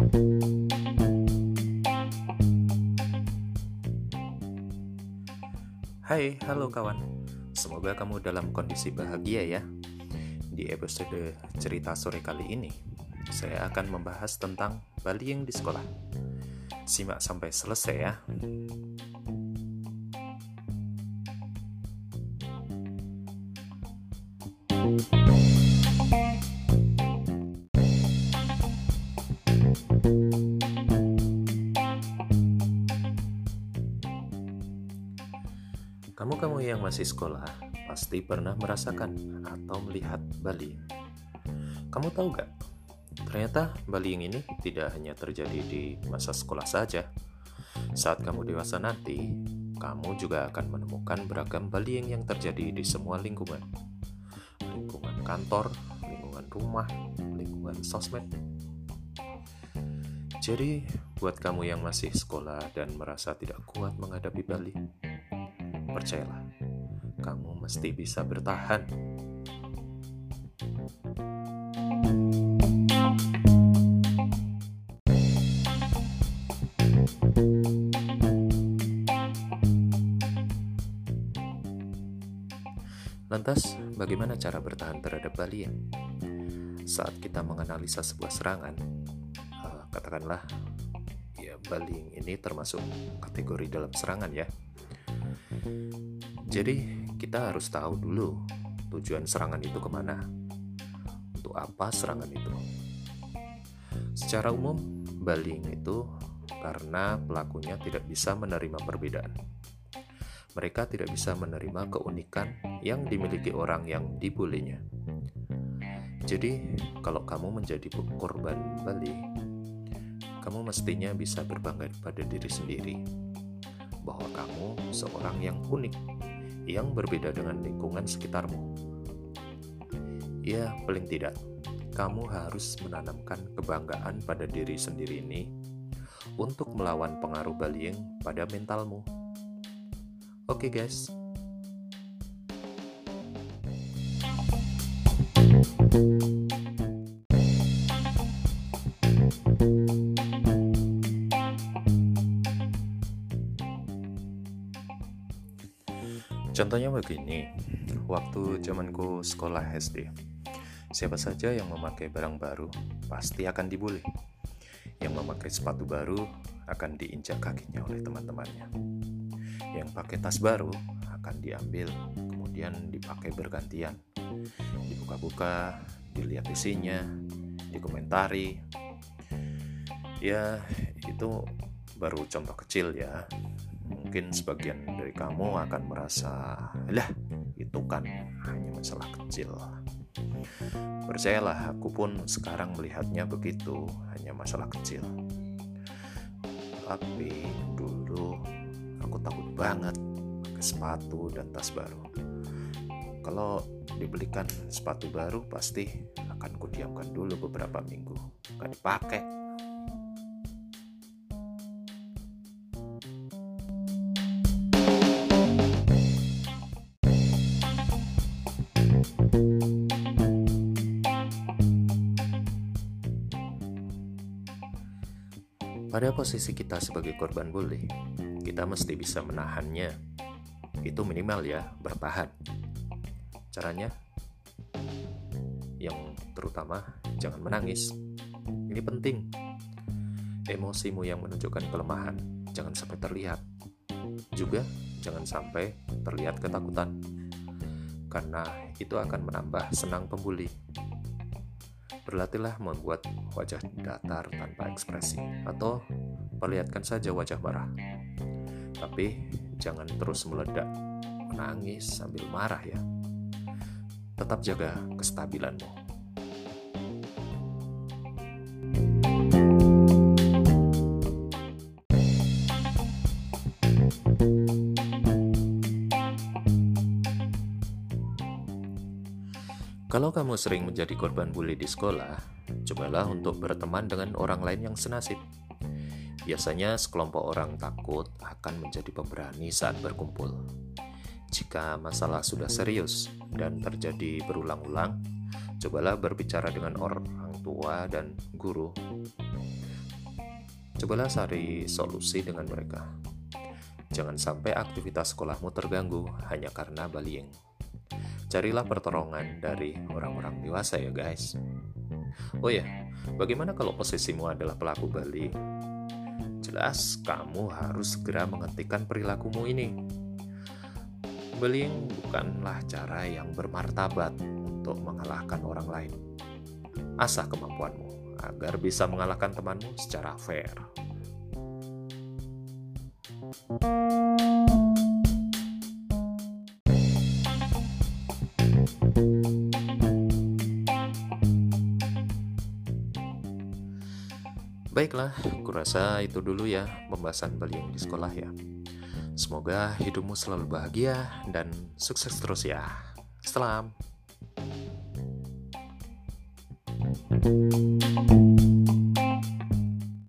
Hai, halo kawan. Semoga kamu dalam kondisi bahagia ya. Di episode cerita sore kali ini, saya akan membahas tentang bullying di sekolah. Simak sampai selesai ya. Kamu-kamu yang masih sekolah pasti pernah merasakan atau melihat bullying. Kamu tahu gak? Ternyata bullying ini tidak hanya terjadi di masa sekolah saja. Saat kamu dewasa nanti, kamu juga akan menemukan beragam bullying yang terjadi di semua lingkungan. Lingkungan kantor, lingkungan rumah, lingkungan sosmed. Jadi, buat kamu yang masih sekolah dan merasa tidak kuat menghadapi bullying, Percayalah, kamu mesti bisa bertahan. Lantas, bagaimana cara bertahan terhadap bullying? Saat kita menganalisa sebuah serangan, uh, katakanlah, ya bullying ini termasuk kategori dalam serangan ya jadi kita harus tahu dulu tujuan serangan itu ke mana. Untuk apa serangan itu? Secara umum, bullying itu karena pelakunya tidak bisa menerima perbedaan. Mereka tidak bisa menerima keunikan yang dimiliki orang yang dibulinya. Jadi, kalau kamu menjadi korban bullying, kamu mestinya bisa berbangga pada diri sendiri bahwa kamu seorang yang unik, yang berbeda dengan lingkungan sekitarmu. Ya, paling tidak, kamu harus menanamkan kebanggaan pada diri sendiri ini untuk melawan pengaruh bullying pada mentalmu. Oke, okay, guys. Contohnya begini, waktu zamanku sekolah SD, siapa saja yang memakai barang baru pasti akan dibully. Yang memakai sepatu baru akan diinjak kakinya oleh teman-temannya. Yang pakai tas baru akan diambil, kemudian dipakai bergantian. Dibuka-buka, dilihat isinya, dikomentari. Ya, itu baru contoh kecil ya mungkin sebagian dari kamu akan merasa, lah itu kan hanya masalah kecil. Percayalah, aku pun sekarang melihatnya begitu, hanya masalah kecil. Tapi dulu aku takut banget pakai sepatu dan tas baru. Kalau dibelikan sepatu baru pasti akan kudiamkan dulu beberapa minggu, gak dipakai Pada posisi kita sebagai korban bully, kita mesti bisa menahannya. Itu minimal ya, bertahan. Caranya, yang terutama jangan menangis. Ini penting. Emosimu yang menunjukkan kelemahan jangan sampai terlihat. Juga jangan sampai terlihat ketakutan. Karena itu akan menambah senang pembuli. Berlatihlah membuat wajah datar tanpa ekspresi, atau perlihatkan saja wajah marah. Tapi jangan terus meledak, menangis sambil marah ya. Tetap jaga kestabilanmu. Kalau kamu sering menjadi korban bully di sekolah, cobalah untuk berteman dengan orang lain yang senasib. Biasanya sekelompok orang takut akan menjadi pemberani saat berkumpul. Jika masalah sudah serius dan terjadi berulang-ulang, cobalah berbicara dengan orang tua dan guru. Cobalah cari solusi dengan mereka. Jangan sampai aktivitas sekolahmu terganggu hanya karena bullying. Carilah pertolongan dari orang-orang dewasa ya guys. Oh ya, bagaimana kalau posisimu adalah pelaku bullying? Jelas kamu harus segera menghentikan perilakumu ini. Bullying bukanlah cara yang bermartabat untuk mengalahkan orang lain. Asah kemampuanmu agar bisa mengalahkan temanmu secara fair. Baiklah, kurasa itu dulu ya pembahasan bullying di sekolah ya. Semoga hidupmu selalu bahagia dan sukses terus ya. Salam. thank you